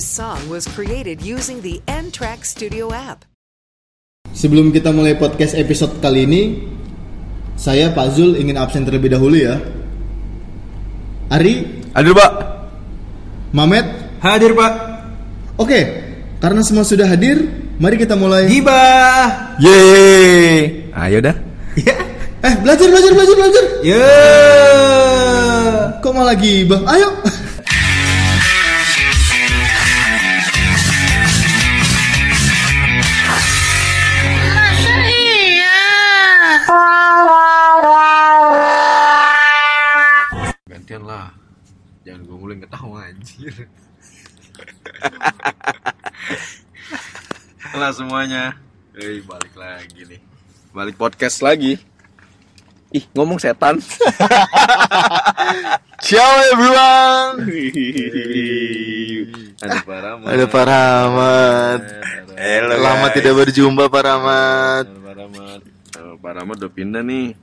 This song was created using the N Track Studio app. Sebelum kita mulai podcast episode kali ini, saya Pak Zul ingin absen terlebih dahulu ya. Ari, Hadir pak Mamet, Hadir pak oke. Karena semua sudah hadir, mari kita mulai. Gibah Yeay Ayo dah Ya Eh, belajar, belajar, belajar, belajar. Ya Kok malah gibah? Ayo. Ketawa anjir. Lah semuanya. Hei balik lagi nih. Balik podcast lagi. Ih ngomong setan. Ciao everyone. Ada Pak Rahmat. Ada Pak Rahmat. Halo Lama guys. tidak berjumpa Pak Rahmat. Pak Rahmat. Pak Rahmat udah pindah nih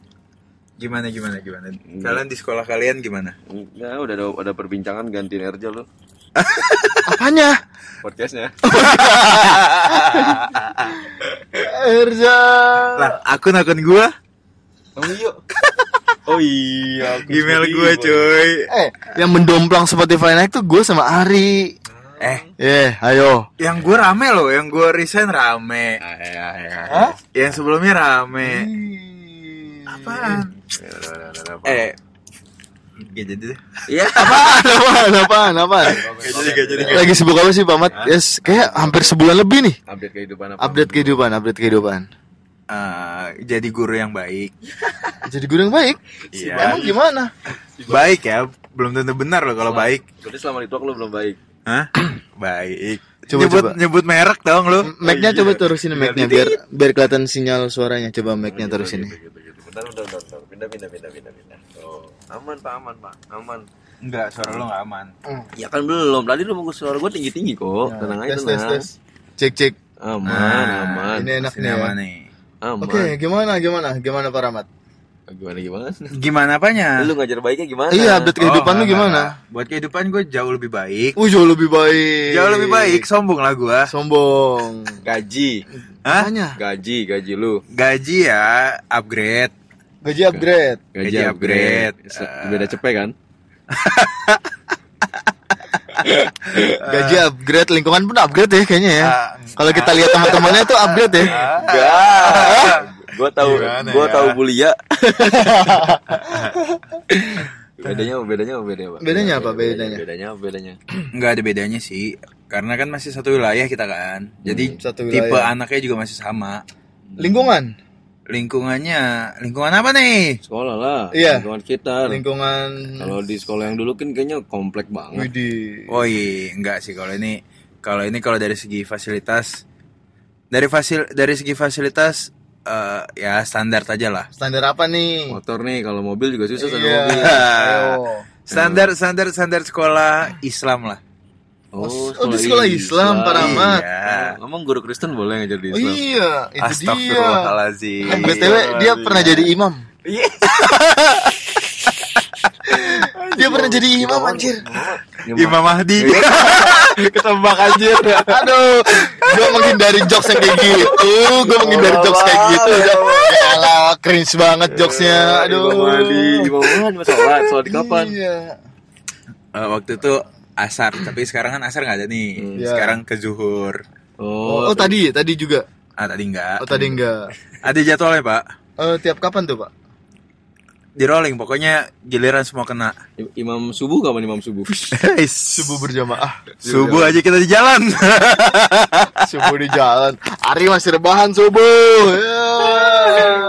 Gimana gimana gimana? Kalian di sekolah kalian gimana? Ya udah ada, ada perbincangan gantiin Erja lo Apanya? Podcastnya Erja. Lah, akun-akun gua, Oh iya Oh iya aku email itu. cuy. Eh, yang mendomplang Spotify naik tuh gue sama Ari. Eh, Eh, ayo. yang gua rame loh, yang gua resign rame. Ah, ya, ya. Yang sebelumnya rame. Apaan? Udah, Eh, gak jadi deh. Iya apaan, apaan, apaan? Gak jadi, gak jadi. Lagi sibuk apa sih Pak Mat? Yes, kayak hampir sebulan lebih nih. Update kehidupan apa? Update kehidupan, update kehidupan. Eh, jadi guru yang baik. Jadi guru yang baik. Iya. Emang gimana? Baik ya, belum tentu benar loh kalau baik. Berarti selama di talk lu belum baik Hah? baik. Coba, nyebut coba. nyebut merek dong lu. Mic-nya coba terusin mic-nya biar biar kelihatan sinyal suaranya. Coba mic-nya terusin nih. gitu, gitu. Bentar, bentar, bentar, bentar. Pindah, pindah, pindah, pindah, pindah. Oh, aman pak, aman pak, aman. Enggak, suara lu gak aman. Ya kan belum. Tadi lu mau suara gue tinggi tinggi kok. Tenang aja, Tes, tes, tenang. tes. Cek, cek. Aman, Nah, aman. Ini enak nih. ya. aman nih. Aman. Oke, gimana, gimana, gimana Pak Rahmat? Gimana gimana? Gimana apanya? Lu ngajar baiknya gimana? Iya, update kehidupan Oh, lu enggak, gimana? enggak. Buat kehidupan gue jauh lebih baik. Uh, jauh lebih baik. Jauh lebih baik, sombong lah gue. Sombong. Gaji, Hah? Gaji, gaji lu. Gaji ya, upgrade. Gaji upgrade. Gaji upgrade. Se- Eh. Beda cepet kan? Gaji upgrade, lingkungan pun upgrade ya kayaknya ya. Ah. Kalau kita lihat teman-temannya tuh upgrade ya. Enggak. Gua tahu, gua ya? tahu bulia. bedanya apa? Bedanya apa? Bedanya apa? Bedanya apa? Bedanya? Bedanya apa? Bedanya. Nggak ada bedanya sih. Karena kan masih satu wilayah kita kan. Jadi Hmm, satu tipe anaknya juga masih sama. Lingkungan, Lingkungannya, lingkungan apa nih? Sekolah lah. Iya. Lingkungan sekitar. lingkungan. Kalau di sekolah yang dulu kan kayaknya komplek banget. Widih. Oh iya, enggak sih kalau ini. Kalau ini kalau dari segi fasilitas, dari fasil dari segi fasilitas eh, ya standar aja lah. Standar apa nih? Motor nih, kalau mobil juga susah Iya. mobil. Standar standar standar sekolah Islam lah. Oh, di sekolah Islam, Pak Rahmat. Iya. Ngomong guru Kristen boleh ngajar di Oh Islam. iya, itu dia. Astagfirullahaladzim. Eh, BTW dia pernah jadi imam. dia pernah jadi imam anjir. Imam Mahdi. Ketembak anjir. Aduh, gua menghindari jokes yang kayak gitu. Gua menghindari jokes kayak gitu. Alah, cringe banget jokesnya. Aduh. Imam Mahdi, Imam Mahdi sholat, sholat di kapan? Iya. Eh, waktu itu asar, tapi sekarang kan asar nggak ada nih. Iya. Sekarang ke zuhur. Oh, oh, tadi tadi juga. Ah tadi enggak. Oh, tadi enggak. Ada jadwalnya pak. Eh, tiap kapan tuh, Pak? Di rolling, pokoknya giliran semua kena. I- Imam subuh kapan imam subuh? Subuh berjamaah. Subuh aja kita di jalan. subuh di jalan. Ari masih rebahan subuh. Ya.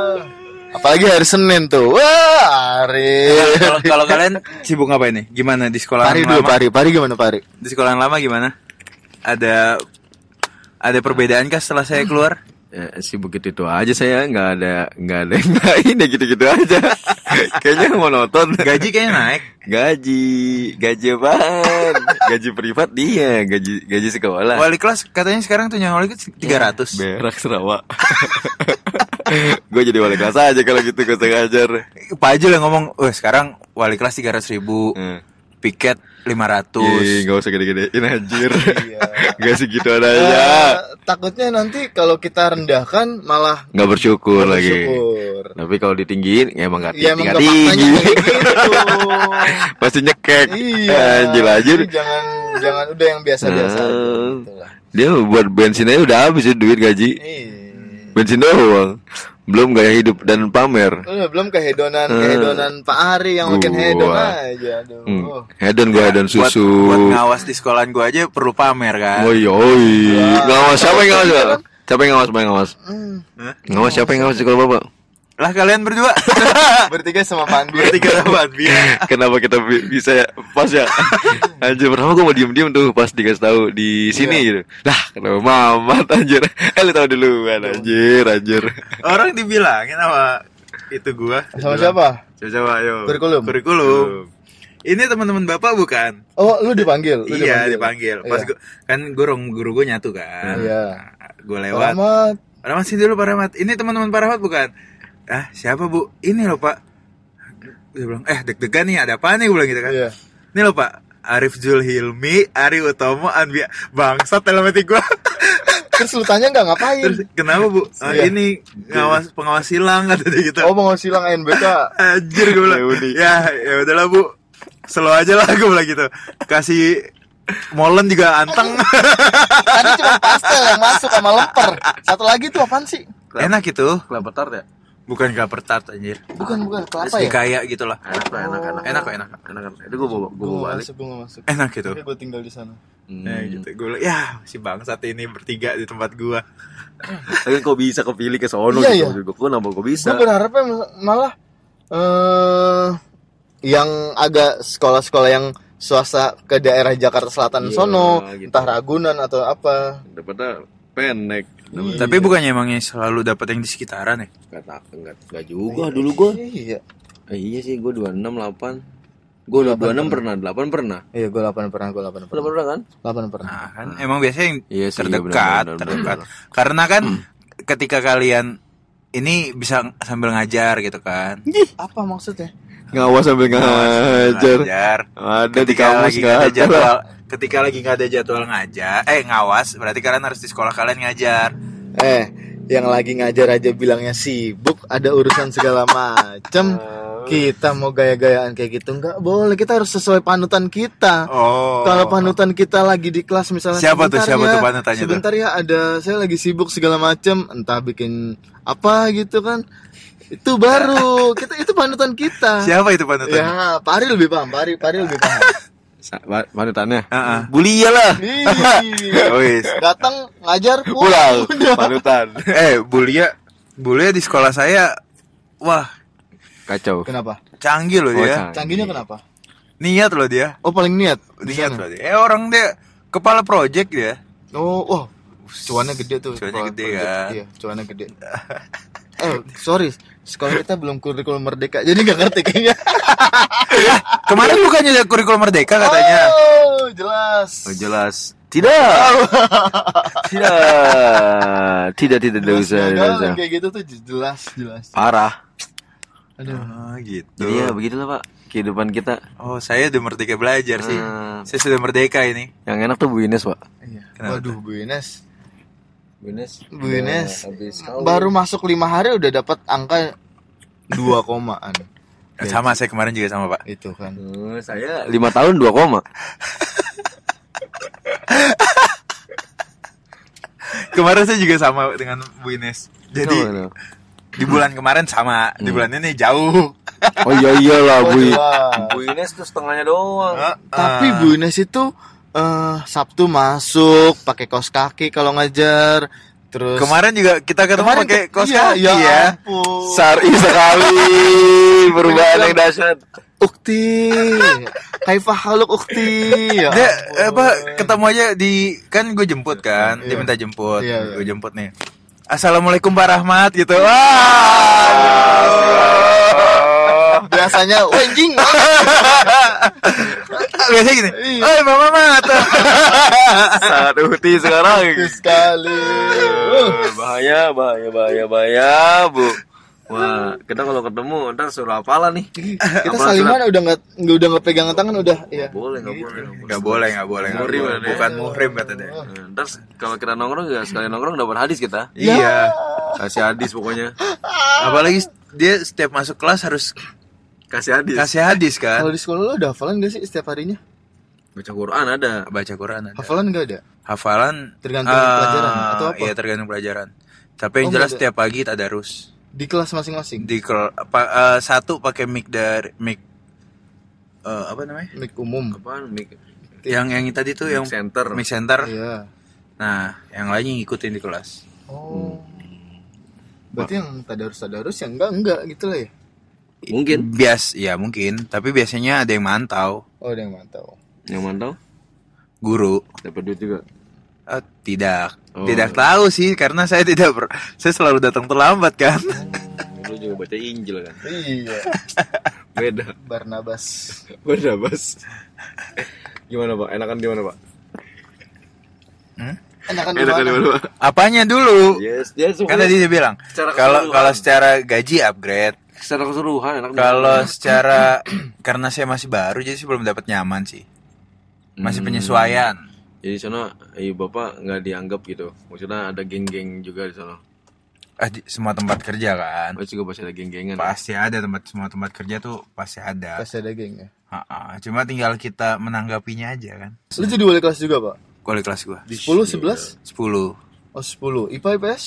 Apalagi hari Senin tuh. Wah, Ari. Kalau kalau kalian sibuk ngapain nih? Gimana di sekolah Pari dulu, lama? Pari. Pari gimana, Pari? Di sekolah yang lama gimana? Ada ada perbedaan kah setelah saya keluar? Ya, sibuk gitu itu aja saya nggak ada nggak ada yang lain ya gitu gitu aja kayaknya monoton Gaji kayaknya naik. gaji gaji apaan gaji privat dia gaji gaji sekolah Wali kelas katanya sekarang tuh wali kelas 300. berak Sarawak gue jadi wali kelas aja kalau gitu gue ngajar Pak Ajul yang ngomong, "Wah, sekarang wali kelas 300 ribu, Hmm. piket 500 gak usah gede-gedein anjir. Iya. Gak segitu Ya, adanya. takutnya nanti kalau kita rendahkan malah Gak bersyukur lagi. Tapi kalau ditinggiin ya emang gak Ya emang tinggi. gak kayak gitu. Pasti nyekek. iya. Anjir anjir. Jangan jangan udah yang biasa-biasa. Nah. gitu lah. Dia buat bensin aja udah habis ya duit gaji. Iya. Bensin doang. Belum gaya hidup dan pamer. Udah belum kehedonan Eh. kehedonan Pak Ari yang makin Gua. hedon aja. Aduh. Hmm. Hedon gua hedon buat, susu. buat ngawas di sekolahan gua aja perlu pamer kan Oh iya, oh iya. Ngawas siapa yang ngawas? Siapa yang ngawas? Siapa yang ngawas? Hmm. Ngawas siapa yang ngawas di sekolah bapak? Lah kalian berdua Bertiga sama Pandi. bertiga dapat biar Kenapa kita bi- bisa ya? pas ya? Anjir, pertama gue mau diem-diem tuh pas dikasih tahu di sini Iya. gitu. Lah, kenapa mamat anjir? Eh lu tahu duluan anjir, anjir. orang dibilangin sama itu gua Sama siapa? Coba coba ayo. Kurikulum. kurikulum ini teman-teman bapak bukan Oh, lu dipanggil. Lu iya dipanggil pas Iya. gua, kan guru guru gua nyatu kan Iya. gue lewat Selamat. Pak Rahmat sini dulu Pak Rahmat ini teman-teman Pak Rahmat bukan ah siapa bu? Ini loh Pak. Dia bilang eh deg-degan nih ada apa nih? Gue bilang gitu kan. Iya. ini loh Pak. Arif Jul Hilmi Ari Utomo Anbia. Bangsat dalam hati gue Terus lu tanya nggak ngapain? terus kenapa bu? "Ah, Iya. ini ngawas pengawas silang kata dia gitu. Oh mau silang NBK. anjir gue bilang. Ya ya udahlah bu. Slow aja lah gue bilang gitu. Kasih molen juga anteng. Tadi cuma pastel yang masuk sama lemper. Satu lagi tuh apaan sih? enak itu. Kelapa tart ya? Bukan kelapa tart anjir Bukan bukan kelapa Terus ya? kayak gitu lah Enak lah, enak, enak. Enak kok, enak. Enak kan? Itu gue bawa, nggak balik. masuk, enak gitu Tapi gue tinggal di sana. Ya gitu gue bilang, ya si bangsat ini bertiga di tempat gua Tapi kok bisa kepilih ke sono Iya, gitu? Gue kenapa kok bisa? Gue berharapnya malah eh yang agak sekolah-sekolah yang swasta ke daerah Jakarta Selatan Iya, sono, gitu. entah Ragunan atau apa. Dapatnya pendek. Iya. Tapi bukannya emangnya selalu dapat yang di sekitaran ya? Kata enggak, enggak juga dulu gue. Iya. Eh, iya sih, gue 26 8. Gue 26 pernah, 8 pernah. Iya, gue 8 pernah, gue 8 Lu pernah. pernah kan? 8 pernah. Nah kan emang biasanya yang Iya sih, iya, terdekat, benar, benar, terdekat. benar, Hmm. Karena kan ketika kalian ini bisa sambil ngajar gitu kan. Apa maksudnya? Ngawas sambil ngajar. Ngajar. Ada di Ketika kamus lagi nggak ada jadwal, ketika lagi nggak ada jadwal ngajar, eh ngawas, berarti kalian harus di sekolah kalian ngajar. Eh, yang lagi ngajar aja bilangnya sibuk, ada urusan segala macem. Kita mau gaya-gayaan kayak gitu nggak boleh. Kita harus sesuai panutan kita. Oh. Kalau panutan kita lagi di kelas misalnya Siapa tuh, siapa ya, tuh panutannya tuh? Sebentar ya ada saya lagi sibuk segala macem, entah bikin apa gitu kan. Itu baru kita itu panutan kita. Siapa itu panutannya? Ya, Pak Ari lebih paham, Pak Ari, Pak Ari lebih paham. Panutannya. Heeh. Bulia lah. Wis. Datang ngajar Pulang. Panutan. eh, bulia bulia di sekolah saya wah, Kacau. Kenapa? canggih loh Oh, dia. canggih. Canggihnya kenapa? Niat loh dia. Oh, paling niat. Niat loh dia. Eh, orang dia kepala project dia. Oh, wah, cuannya gede tuh. Cuannya gede, kan? Iya, cuannya gede. Eh, sorry, sekolah kita belum kurikulum merdeka, jadi nggak ngerti kayaknya. Kemarin bukannya ada kurikulum merdeka katanya. Oh, jelas. Oh, jelas. Tidak. tidak. Tidak, tidak, tidak usah, tidak usah. kayak gitu tuh jelas, jelas. Parah. Aduh. Oh, gitu. Jadi ya begitulah, Pak. Kehidupan kita. Oh, saya udah merdeka belajar sih. Hmm. Saya sudah merdeka ini. Yang enak tuh Bu Ines, Pak. Iya. Kenapa Waduh. Bu Ines. Bu Ines baru masuk lima hari udah dapat angka dua komaan. Sama saya kemarin juga sama, Pak. Itu kan. Oh, saya lima tahun dua koma. Kemarin saya juga sama dengan Bu Ines. Jadi Kenapa, kenapa? di bulan kemarin sama, di bulan ini jauh. Oh iya iyalah Oh, Bu. jelas. Bu Ines tuh setengahnya doang. Tapi Bu Ines itu eh Sabtu masuk pakai kaos kaki kalau ngajar. Terus Kemarin juga kita ketemu Kemarin pakai kaos iya, kaki ya ya. ampun. Sari sekali perubahan yang dahsyat. Ukti, kaifa haluk ukti. Ya Dia apa ketemu aja di kan gue jemput kan, dia Iya. minta jemput, Iya, iya. gue jemput nih. Assalamualaikum Pak Rahmat gitu. Wah. Biasanya wenjing. Biasanya gini. Iya. Oi, Mama Mat. Sangat uti sekarang. sekali. Uh, bahaya, bahaya, bahaya, bahaya, Bu. Wah, kita kalau ketemu ntar suruh apalah nih. Kita Apalah saliman surat? udah nggak nggak udah nggak pegangan tangan udah ya. Boleh, nggak boleh. nggak boleh. Nggak boleh, nggak boleh, nggak Muhrim ya. Bukan muhrim kata dia. Nah, Ntar kalau kita nongkrong ya sekali nongkrong dapat hadis kita. Iya. Kasih hadis pokoknya. Apalagi dia setiap masuk kelas harus Kasih hadis. kasih hadis kan. Kalau di sekolah lo ada hafalan gak sih setiap harinya? Baca Quran ada. Baca Quran ada. Hafalan gak ada? Hafalan Tergantung ah, pelajaran atau apa? Iya, tergantung pelajaran. Tapi yang Oh, jelas ada. setiap pagi tadarus. Di kelas masing-masing. Di kel- pa- eh, satu pakai mic dari mic eh, apa namanya? Mic umum. Apaan? Mik Yang yang tadi tuh yang center. mic center. Iya. Nah, yang lainnya ngikutin di kelas. Oh. Berarti yang tadarus-tadarus yang enggak enggak gitu lah ya. Mungkin. Bias, ya mungkin. Tapi biasanya ada yang mantau, Oh, ada yang mantau. Yang mantau guru. dapat duit juga. Eh, tidak, Oh. tidak tahu sih karena saya tidak ber- saya selalu datang terlambat kan. Lu juga baca Injil kan. Iya. Beda. Barnabas. Beda, Bas. Gimana, Pak? Enakan gimana, Pak? Enakan Enakan gimana? Pak? Apanya dulu? Yes, yes. Kan tadi dia bilang kalau kalau secara gaji upgrade, secara keseluruhan enak. kalau secara karena saya masih baru jadi sih belum dapat nyaman sih. Masih penyesuaian. Jadi sana ibu bapak nggak dianggap gitu. Maksudnya ada geng-geng juga di sana. Ah, di semua tempat kerja kan. Oh juga pasti ada geng-gengan. Pasti ada tempat semua tempat kerja tuh pasti ada. Pasti ada geng ya. Ha-ha. Cuma tinggal kita menanggapinya aja kan. Lu jadi wali kelas juga, Pak? Wali kelas gua. Di 10 11? 10. Oh, 10. IPA IPS?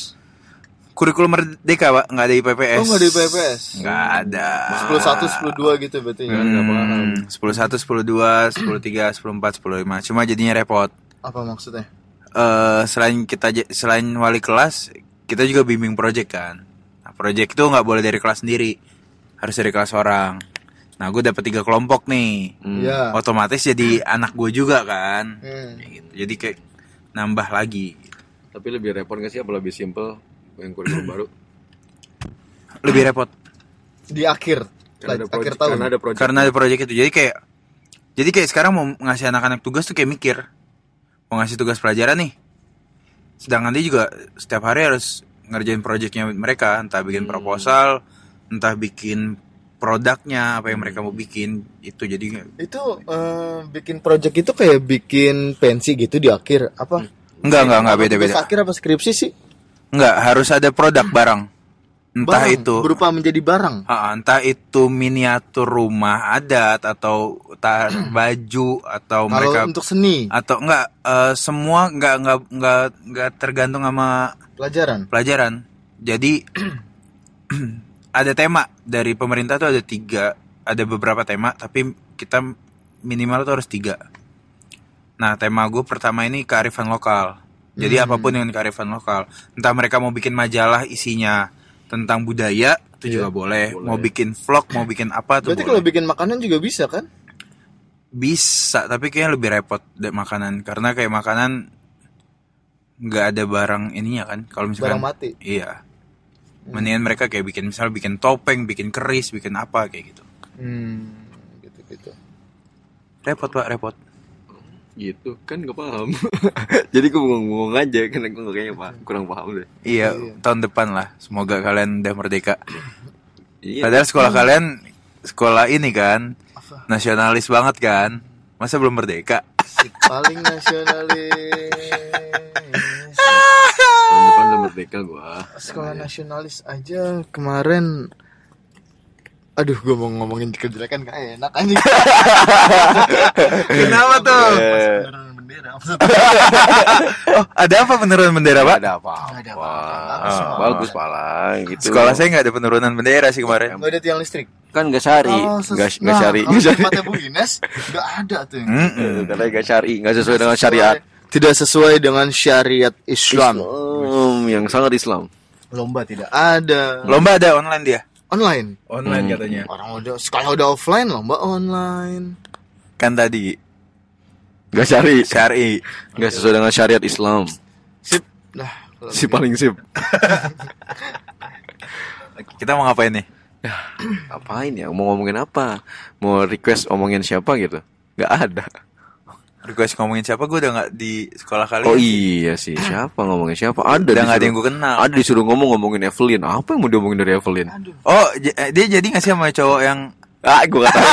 Kurikulum merdeka, Pak, nggak ada IPPS. Oh, nggak ada IPPS. Nggak ada. 10 1 10 2 gitu berarti ya. Hmm, 10 1, 10 2, 10 3, 10 4, 10 5. Cuma jadinya repot. Apa maksudnya? Eh selain kita selain wali kelas, kita juga bimbing project kan. Nah, project itu nggak boleh dari kelas sendiri. Harus dari kelas orang. Nah, gue dapet tiga kelompok nih. Iya. Otomatis jadi anak gue juga kan. Hmm. Gitu. Jadi kayak nambah lagi. Tapi lebih repot nggak sih apa lebih simple yang kurikulum baru? Lebih repot. Di akhir Karena ada akhir tahun. karena ada project. Karena ada project itu. Jadi kayak jadi kayak sekarang mau ngasih anak-anak tugas tuh kayak mikir. Mau ngasih tugas pelajaran nih. Sedangkan dia juga setiap hari harus ngerjain projectnya mereka, entah bikin proposal, entah bikin produknya apa yang mereka mau bikin itu jadi Itu eh, bikin project itu kayak bikin pensi gitu di akhir apa? enggak enggak enggak beda beda akhir apa skripsi sih? Enggak harus ada produk barang. Entah Barang, itu berupa menjadi barang. Ha, entah itu miniatur rumah adat atau ta- baju atau Kalau mereka untuk seni, atau enggak eh, semua enggak enggak enggak enggak tergantung sama pelajaran. pelajaran. Jadi ada tema. Dari pemerintah tuh ada tiga. Ada beberapa tema tapi kita minimal tuh harus tiga. Nah tema gue pertama ini kearifan lokal jadi apa pun dengan kearifan lokal entah mereka mau bikin majalah isinya tentang budaya itu juga boleh. mau bikin vlog mau bikin apa tuh Berarti boleh. kalau bikin makanan juga bisa kan? Bisa, tapi kayaknya lebih repot deh makanan karena kayak makanan nggak ada barang ininya kan. Kalau misalkan Barang mati. Iya. Mendingan mereka kayak bikin misal bikin topeng, bikin keris, bikin apa kayak gitu. Hmm, gitu-gitu. Repot pak, repot. Gitu kan nggak paham. Jadi gue bengong-bengong aja karena gue nggak kayaknya pak kurang paham deh. Iya, tahun depan lah. Semoga kalian udah merdeka. Iya. Padahal sekolah kalian sekolah ini kan nasionalis banget kan. Masa belum merdeka? Si paling nasionalis. Tahun depan udah merdeka gue. Sekolah nasionalis aja kemarin Aduh, gue mau ngomongin kejelekan gak enak anjing. Kenapa tuh? Penurunan bendera. Oh, ada apa penurunan bendera pak? Ada apa? Ada Wah, apa-apa. bagus pala gitu. Sekolah saya nggak ada penurunan bendera sih kemarin. Gak ada tiang listrik. kan gak syari, ses- gak gak nah, syari, kalau gak syari. tempatnya Bu Ines gak ada tuh. yang Mm-mm. Katanya gak syari, gak sesuai dengan syariat. Tidak sesuai dengan syariat Islam. Islam yang sangat Islam. Lomba tidak ada. Lomba ada online dia. Online. Online katanya. Orang udah sekolah udah offline lomba online. Kan tadi Gak syari, syari. gak sesuai dengan syariat Islam. Sip. Nah, kalau Si paling sip. Kita mau ngapain nih? Apain ya? Mau ngomongin apa? Mau request omongin siapa gitu? Gak ada. Request ngomongin siapa gue udah nggak di sekolah kalian. Oh iya sih, siapa ngomongin siapa? Ada Udah nggak ada yang gua kenal. Ada disuruh ngomong ngomongin Evelyn. Apa yang mau diomongin dari Evelyn? Oh, j- eh, dia jadi nggak sih sama cowok yang Ah, gue gak tahu.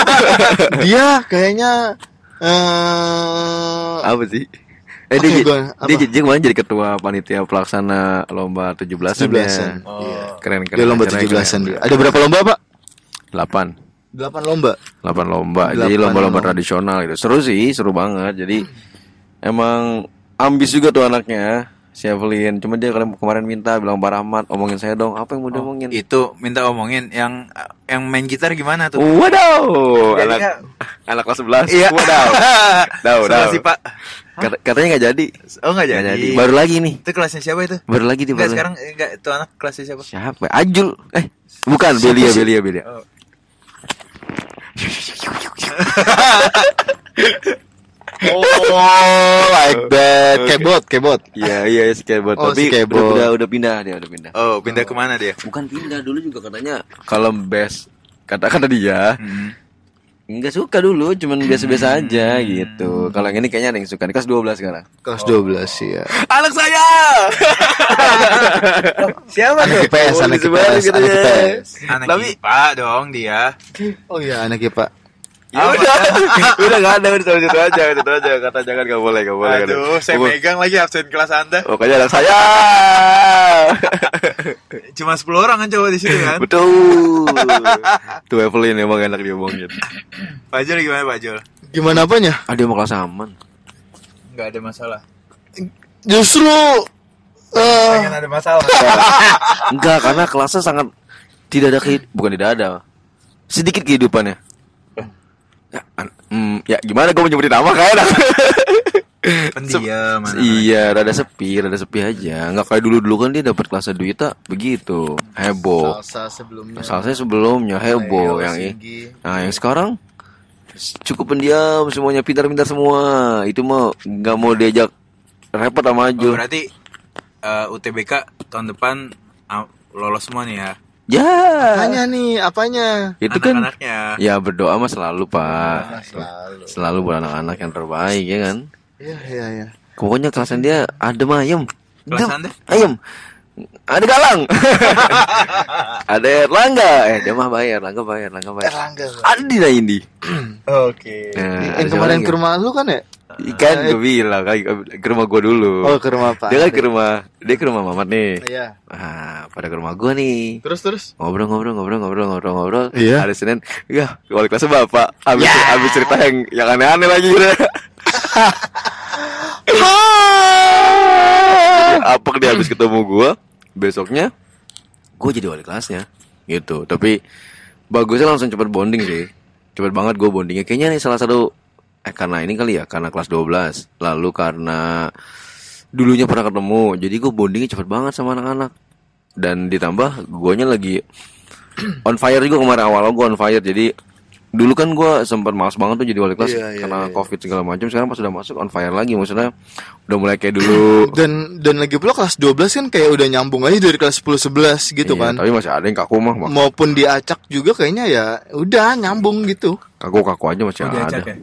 Dia kayaknya eh apa sih? Eh dia, gua- dia, apa? dia kemarin jadi ketua panitia pelaksana lomba 17-an 17-an. ya. Iya. Keren keren. Dia lomba acaranya 17-an keren. dia. Ada berapa lomba, Pak? 8 8 lomba. 8 lomba. Jadi Delapan lomba-lomba lomba. tradisional gitu. Seru sih, seru banget. Jadi emang ambis juga tuh anaknya. Si Evelyn, cuma dia kemarin kemarin minta bilang Pak Rahmat, omongin saya dong. Apa yang mau diomongin? itu minta omongin yang yang main gitar gimana tuh? Jadi anak nggak- anak kelas 11. Iya. Wadaw. Daw, Sama daw. si Pak. Kata- katanya nggak jadi. Oh nggak Nggak jadi. Baru lagi nih. Itu kelasnya siapa itu? Baru lagi di baru. sekarang enggak itu anak kelasnya siapa? Siapa? Ajul. Eh, bukan Belia, Belia, Belia. Oh, like that. Kebot, kebot. Iya, iya, skateboard. Oh, Tapi skateboard. udah, udah udah pindah dia, udah pindah. Oh, pindah ke mana dia? Bukan pindah dulu juga katanya kalau best kata kata dia Hmm. Nggak suka dulu, cuman biasa-biasa aja gitu. Kalau yang ini kayaknya ada yang suka. Ini kelas 12 sekarang. Kelas 12 sih ya. Anak saya. Siapa Anak IPS, Oh, anak IPS, anak IPS. Anak Tapi- IPA dong dia. Oh iya, anak IPA. Ya udah, udah nggak ada udah sama situ aja, itu aja. Kata jangan nggak boleh, nggak boleh. Aduh, saya Pokok- megang lagi absen kelas Anda. Pokoknya anak saya. Cuma 10 orang kan cowok di situ kan? Betul. Tuh Evelyn emang enak diomongin. Pak Jul gimana Pak Jul? Gimana apanya? Ah dia mau kelas aman. Enggak ada masalah. Justru eh Pengen ada masalah. Enggak, karena kelasnya sangat tidak ada kehid- bukan tidak ada. Sedikit kehidupannya. Ya, hmm, ya gimana gue menyebutin nama kayak. Pendiam. anak-anak. iya, rada sepi, rada sepi aja. Enggak kayak dulu-dulu kan dia dapat kelas duita begitu. Heboh. salsa sebelumnya. Salahnya sebelumnya heboh yang i- Sigi. Nah, yang sekarang cukup pendiam, semuanya pintar-pintar semua. Itu mah nggak mau diajak repot sama Oh, Ajul. berarti eh, UTBK tahun depan ah, lolos semua nih ya. Ya. Apanya nih? Apanya? Itu kan Anak-anaknya. Ya berdoa mah selalu pak Selalu. Selalu buat anak-anak yang terbaik ya kan Iya, iya, iya. Pokoknya kelasan dia adem ayem Kelas Adem, Anda? Ayem Ada galang Ada Erlangga Eh dia mah bayar Erlangga bayar Erlangga bayar Erlangga. Ada di Naindi Oke. nah, Yang kemarin ke rumah lu kan ya? Ikan gue bilang kan, Ke rumah gue dulu Oh, ke rumah Pak. Dia kan ke rumah Dia ke rumah Mamat nih Iya. Ah, pada ke rumah gue nih. Terus terus. ngobrol ngobrol ngobrol ngobrol ngobrol. Ngobrol Iya. hari senin ya wali kelas bapak. Abis abis cerita yang yang aneh-aneh lagi gitu. Apa dia habis ketemu gua. Besoknya gue jadi wali kelasnya gitu. Tapi bagusnya langsung cepet bonding sih. Cepet banget gue bondingnya. Kayaknya nih salah satu eh karena ini kali ya karena kelas 12 lalu karena dulunya pernah ketemu jadi gue bondingnya cepet banget sama anak-anak dan ditambah guanya lagi on fire juga kemarin awal gue on fire jadi dulu kan gue sempat malas banget tuh jadi wali kelas Iya, iya, karena iya. covid segala macam sekarang pas udah masuk on fire lagi maksudnya udah mulai kayak dulu Dan dan lagi pula kelas 12 kan kayak udah nyambung aja dari kelas 10 11 gitu Iya, kan. tapi masih ada yang kaku mah. Maupun diacak juga kayaknya ya udah nyambung gitu. kaku kaku aja masih Oh, ada diacak ya?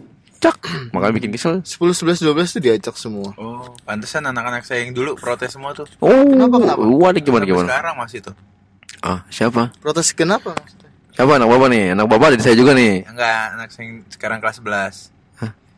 Cak makanya bikin kesel 10 11 12 tuh diacak semua. Oh, pantesan anak-anak saya yang dulu protes semua tuh. oh Kenapa, kenapa? waduh gimana gimana Sekarang masih tuh. ah siapa Protes kenapa maksudnya? siapa anak bapak nih anak bapak ada di saya juga nih Enggak, anak saya yang sekarang kelas 11.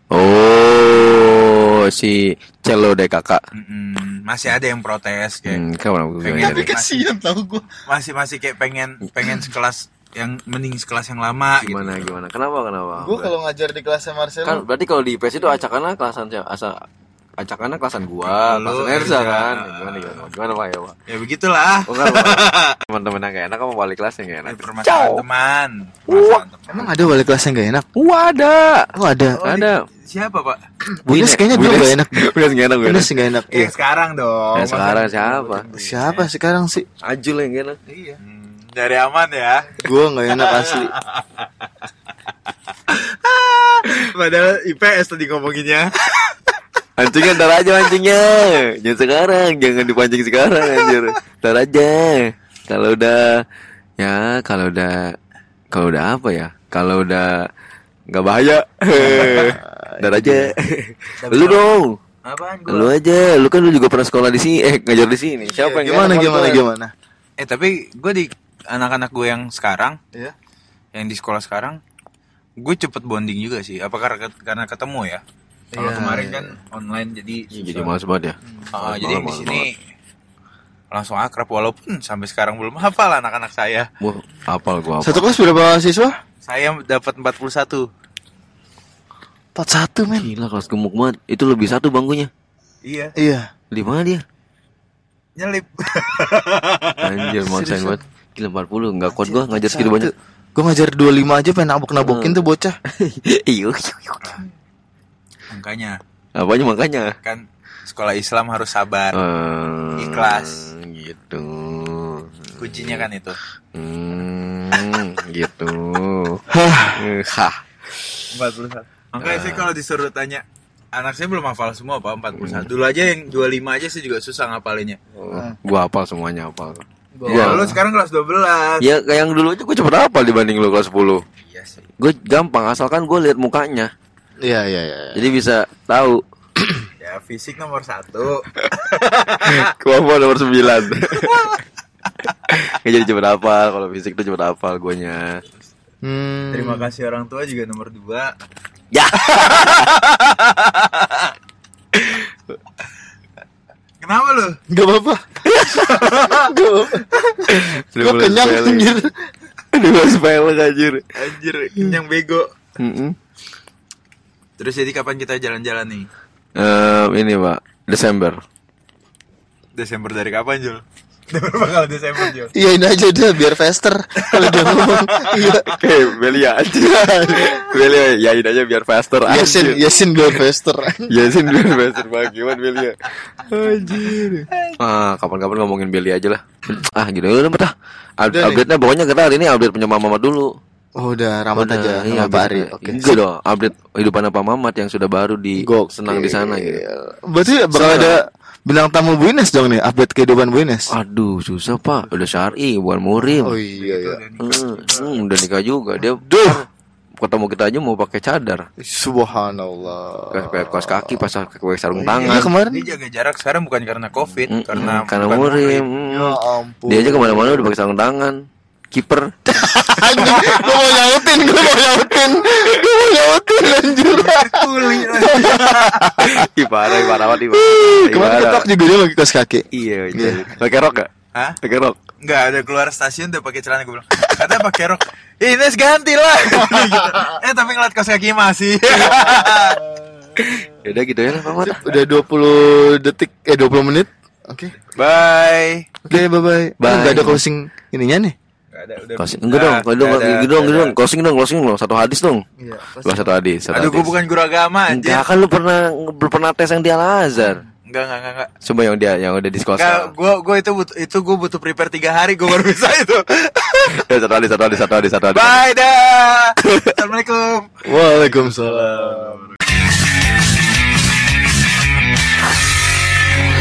oh si celo deh kakak Mm-mm, masih ada yang protes kayak hmm, kapan aku Pengen- jadi Kasihan tau gua. masih masih kayak pengen pengen sekelas yang mending sekelas yang lama gimana gitu. gimana kenapa kenapa Gua kalau ngajar di kelasnya Marcelo kan berarti kalau di IPS itu acakannya kelasan siapa asa acakannya kelasan gua kelasan Erza kan gimana gimana gimana pak ya pak Ya begitulah. Oh, teman-teman yang gak enak kamu balik kelas yang gak enak Permasalahan teman. Permasalahan teman. Emang ada wali kelas yang gak enak? wah ada Oh ada. Oh, ada Siapa, Pak? Bunes kayaknya dulu gak enak. Bunes gak enak Bunes Bunes gak enak. Iya. Yang sekarang dong. Ya, sekarang siapa? Siapa sekarang sih? Ajul yang gak enak Iya. Dari aman ya. Gua gak enak asli. Padahal IPS tadi ngomonginnya. Mancingnya ntar aja mancingnya Jangan sekarang Jangan dipancing sekarang anjir Ntar aja Kalau udah Ya kalau udah Kalau udah apa ya Kalau udah nggak bahaya Ntar aja. lu dong. Apaan Lu aja, lu kan lu juga pernah sekolah di sini, eh ngajar di sini. Siapa yang Gimana gimana gimana? Eh tapi gue di anak-anak gue yang sekarang, Iya. yang di sekolah sekarang, gue cepet bonding juga sih. Apa karena karena ketemu ya? Kalau Iya, kemarin iya. kan online jadi Iya, Jadi males banget ya. Ah, Males jadi di sini langsung akrab walaupun sampai sekarang belum hafal anak-anak saya. Wah, apal gua? Satu kelas berapa siswa? Saya dapat 41. 41 men. Gila kelas gemuk banget. Itu lebih satu bangkunya. Iya, Iya. Di mana dia? nyelip. Anjir, maksain banget. Gila 40, enggak kuat gua ngajar segitu banyak. Gue ngajar 25 aja pengen nabok-nabokin tuh bocah. Iya. Makanya Apanya makanya? kan sekolah Islam harus sabar. Eh, Ikhlas. Gitu. Kuncinya kan itu. Hmm, gitu. Hah. 41. Makanya sih kalau disuruh tanya anak saya belum hafal semua Pak 41. Dulu aja yang 25 aja saya juga susah ngapalinnya. Gua hafal semuanya hafal. Ya, lu sekarang kelas 12. Ya kayak yang dulu aja gue cepet hafal dibanding lu kelas 10 Iya sih. Gue gampang asalkan gue lihat mukanya Iya iya iya. Jadi bisa tahu Ya fisik nomor satu. Gua hafal nomor 9 Gak jadi cepet hafal Kalau fisik tuh cepet hafal guanya Hmm. Terima kasih orang tua juga nomor 2 Ya Kenapa lu? Gak apa-apa. Gue kenyang anjir. Dua spell anjir Anjir, kenyang bego. Mm-mm. Terus jadi kapan kita jalan-jalan nih? Eh, Ini pak Desember Desember dari kapan, Jul? Berapa kali Desember, Jul? Iyain aja deh biar faster kalau dia ngomong. Iya. Oke Belia aja Belia yain aja biar faster Yasin, anjir. Yasin biar faster. Yasin biar faster banget Gimana Belia Anjir Ah kapan-kapan ngomongin Belia aja lah Ah gitu udah betah. Update-nya pokoknya kita hari ini update punya Mama Mamat dulu Oh udah ramat Udah, aja iya, sama Pak Ari. update- Oke. Enggak dong, update kehidupan apa Mamat yang sudah baru di Gokil. senang di sana gitu. Berarti bakal ada bintang tamu Bu Ines dong nih, update kehidupan Bu Ines. Aduh, susah Pak. Udah syar'i, bukan murim. Oh iya iya. Hmm, hmm, udah nikah juga. Dia Duh. ketemu kita aja mau pakai cadar. Subhanallah. Kayak kaos kaki pas pakai sarung Iya tangan. kemarin. Dia jaga jarak sekarang bukan karena Covid, Hmm, karena murim. Ya ampun. Dia aja ke mana-mana udah pakai sarung tangan. Kiper. Gue mau nyautin, gue mau nyautin, gue mau nyautin anjir. Kuli. Ih parah, ih, parah banget. ih, Kemarin ketok juga dia pakai kaos kaki. Iya, iya. Pakai rok gak? Hah? Pakai rok. Enggak ada keluar stasiun udah pakai celana gue bilang. Katanya pakai rok. Ines ganti lah. Gitu. Eh tapi ngeliat kaos kaki masih. Ya udah gitu ya lah, Mamat. Udah 20 detik, eh 20 menit. Oke. Bye. Oke, bye-bye. Bye. Enggak ada closing ininya nih. Enggak ada udah. Closing. Enggak dong, kalau dong, Nggak ada, gitu dong, gitu nggak dong. Closing dong, closing dong. Satu hadis dong. Iya. Satu hadis, satu Aduh gue bukan guru agama Enggak anjir. kan lu pernah belum pernah tes yang di Al Azhar. Enggak enggak enggak enggak. Coba yang dia yang udah di sekolah. Enggak, gue gue itu butuh itu gue butuh prepare tiga hari gue baru bisa itu. Ya, satu hadis, satu hadis, satu hadis, satu hadis. Bye dah. Assalamualaikum. Waalaikumsalam.